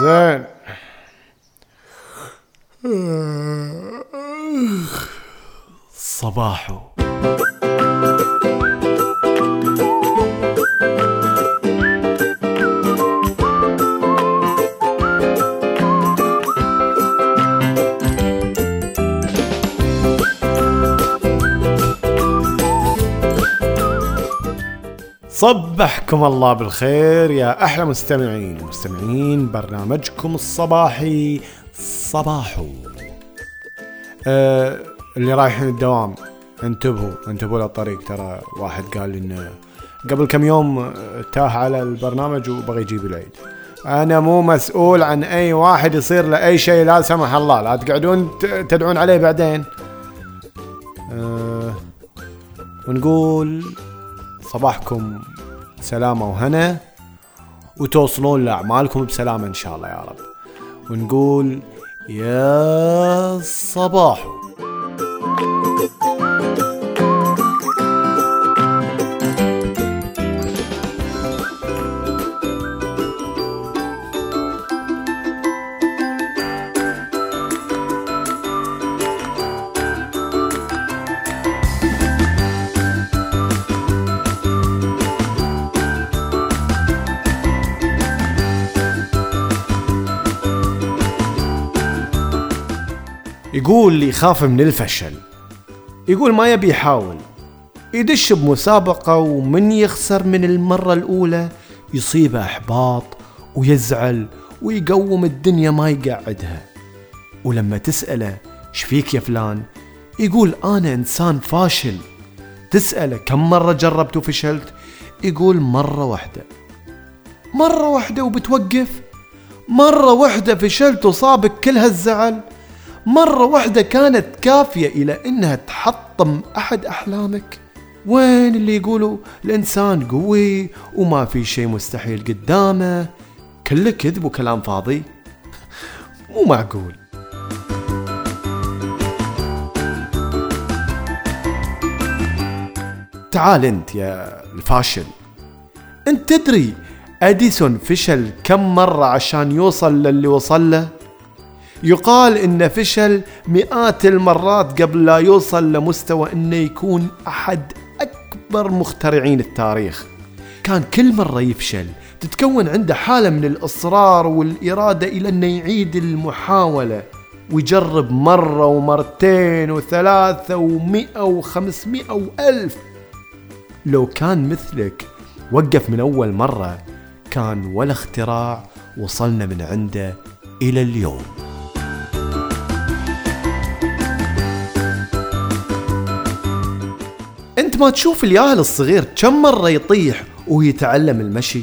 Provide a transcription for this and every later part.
زين. صباحو. صبحكم الله بالخير يا أحلى مستمعين. مستمعين برنامجكم الصباحي صباحو أه اللي رايحين الدوام انتبهوا انتبهوا للطريق. ترى واحد قال لي إنه قبل كم يوم آه، تاه على البرنامج وبغى يجيب العيد. أنا مو مسؤول عن أي واحد يصير له أي شيء لا سمح الله. لا تقعدون تدعون عليه بعدين. أه ونقول صباحكم سلامة وهنا وتوصلون لأعمالكم بسلامة إن شاء الله يا رب. ونقول يا صباح. يقول يخاف من الفشل. يقول ما يبي يحاول. يدش بمسابقة ومن يخسر من المرة الأولى يصيبه إحباط ويزعل ويقوم الدنيا ما يقعدها. ولما تسأله شفيك يا فلان؟ يقول أنا إنسان فاشل. تسأله كم مرة جربت وفشلت؟ يقول مرة واحدة. مرة واحدة وبتوقف. مرة واحدة فشلت وصابك كل هالزعل. مرة واحدة كانت كافية إلى إنها تحطم أحد أحلامك. وين اللي يقولوا الإنسان قوي وما في شيء مستحيل قدامه؟ كله كذب وكلام فاضي. مو معقول. تعال أنت يا الفاشل. أنت تدري أديسون فشل كم مرة عشان يوصل للي وصل له؟ يقال انه فشل مئات المرات قبل لا يوصل لمستوى إنه يكون أحد أكبر مخترعين التاريخ. كان كل مرة يفشل تتكون عنده حالة من الإصرار والإرادة إلى إنه يعيد المحاولة ويجرب مرة ومرتين وثلاثة ومئة وخمسمائة وألف. لو كان مثلك وقف من أول مرة كان ولا اختراع وصلنا من عنده إلى اليوم. ما تشوف الياهل الصغير كم مرة يطيح ويتعلم المشي؟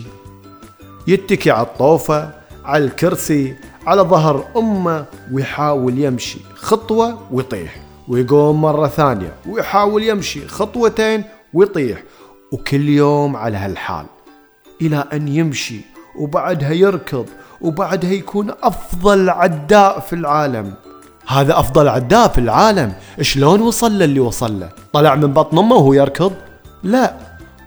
يتكي على الطوفة على الكرسي على ظهر أمه ويحاول يمشي خطوة ويطيح ويقوم مرة ثانية ويحاول يمشي خطوتين ويطيح وكل يوم على هالحال إلى أن يمشي وبعدها يركض وبعدها يكون أفضل عداء في العالم. هذا أفضل عداء في العالم. شلون وصل للي وصل له؟ طلع من بطن أمه وهو يركض. لا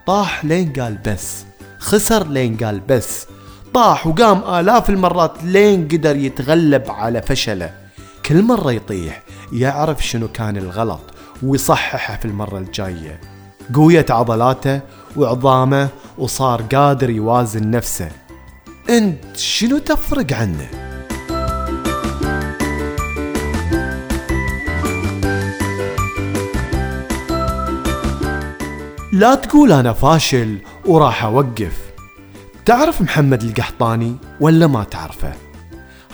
طاح لين قال بس. خسر لين قال بس. طاح وقام آلاف المرات لين قدر يتغلب على فشله. كل مرة يطيح يعرف شنو كان الغلط ويصححه في المرة الجاية. قويت عضلاته وعظامه وصار قادر يوازن نفسه. أنت شنو تفرق عنه؟ لا تقول أنا فاشل وراح أوقف. تعرف محمد القحطاني ولا ما تعرفه؟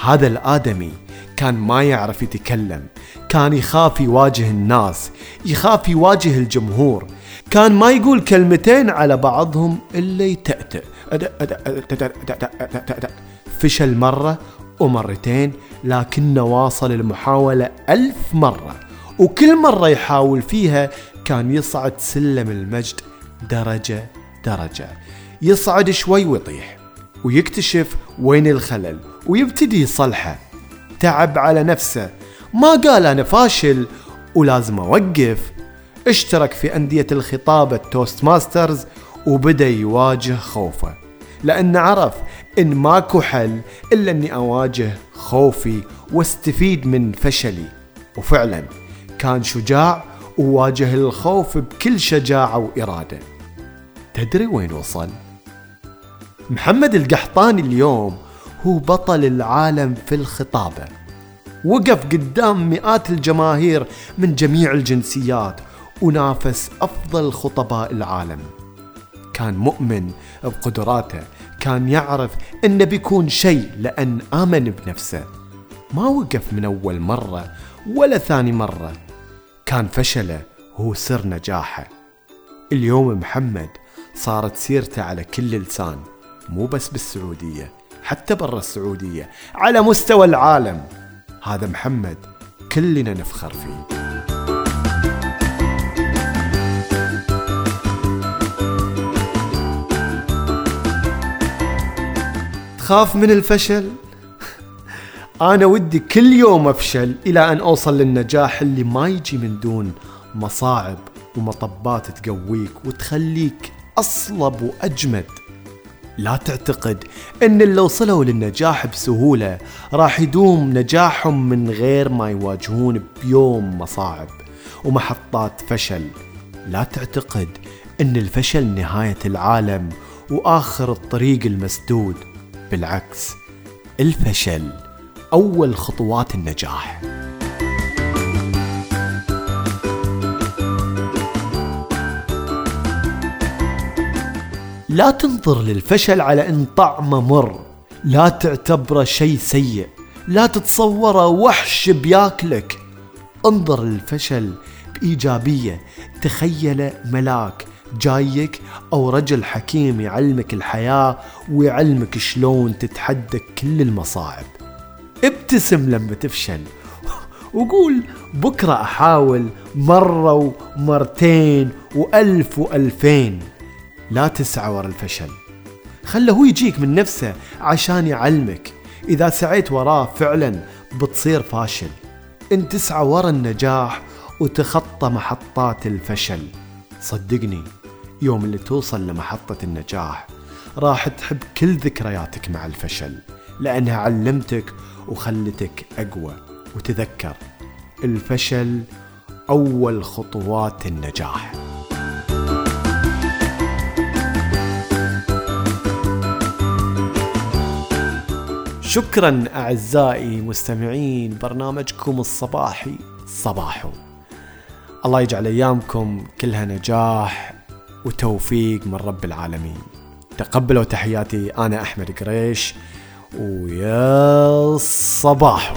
هذا الآدمي كان ما يعرف يتكلم كان يخاف يواجه الناس يخاف يواجه الجمهور كان ما يقول كلمتين على بعضهم إلا يتأتأ. فشل مرة ومرتين لكنه واصل المحاولة ألف مرة وكل مرة يحاول فيها كان يصعد سلم المجد درجة درجة. يصعد شوي ويطيح ويكتشف وين الخلل ويبتدي يصلحه تعب على نفسه ما قال أنا فاشل ولازم أوقف. اشترك في أندية الخطابة Toastmasters وبدأ يواجه خوفه. لأن عرف إن ماكو حل إلا أني أواجه خوفي واستفيد من فشلي. وفعلا كان شجاع وواجه الخوف بكل شجاعة وإرادة. تدري وين وصل؟ محمد القحطاني اليوم هو بطل العالم في الخطابة. وقف قدام مئات الجماهير من جميع الجنسيات ونافس أفضل خطباء العالم. كان مؤمن بقدراته كان يعرف إنه بيكون شيء لأن آمن بنفسه. ما وقف من أول مرة ولا ثاني مرة. كان فشله هو سر نجاحه. اليوم محمد صارت سيرته على كل لسان مو بس بالسعودية حتى برا السعودية على مستوى العالم. هذا محمد كلنا نفخر فيه. تخاف من الفشل؟ أنا ودي كل يوم أفشل إلى أن أوصل للنجاح اللي ما يجي من دون مصاعب ومطبات تقويك وتخليك أصلب وأجمد. لا تعتقد إن اللي وصلوا للنجاح بسهولة راح يدوم نجاحهم من غير ما يواجهون بيوم مصاعب ومحطات فشل. لا تعتقد إن الفشل نهاية العالم وآخر الطريق المسدود. بالعكس الفشل أول خطوات النجاح. لا تنظر للفشل على إن طعمه مر. لا تعتبره شيء سيء. لا تتصوره وحش بياكلك. انظر للفشل بإيجابية. تخيله ملاك جايك أو رجل حكيم يعلمك الحياة ويعلمك شلون تتحدى كل المصاعب ابتسم لما تفشل. وقول بكرة أحاول مرة ومرتين وألف وألفين. لا تسعى ورا الفشل. خله هو يجيك من نفسه عشان يعلمك. إذا سعيت وراه فعلا بتصير فاشل. انت تسعى ورا النجاح وتخطى محطات الفشل. صدقني يوم اللي توصل لمحطة النجاح راح تحب كل ذكرياتك مع الفشل لأنها علمتك وخلتك أقوى. وتذكر الفشل أول خطوات النجاح. شكرا أعزائي مستمعين برنامجكم الصباحي صباحو الله يجعل أيامكم كلها نجاح وتوفيق من رب العالمين. تقبلوا تحياتي أنا أحمد قريش. ويا الصباح